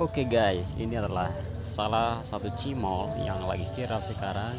Oke guys, ini adalah salah satu cimol yang lagi viral sekarang.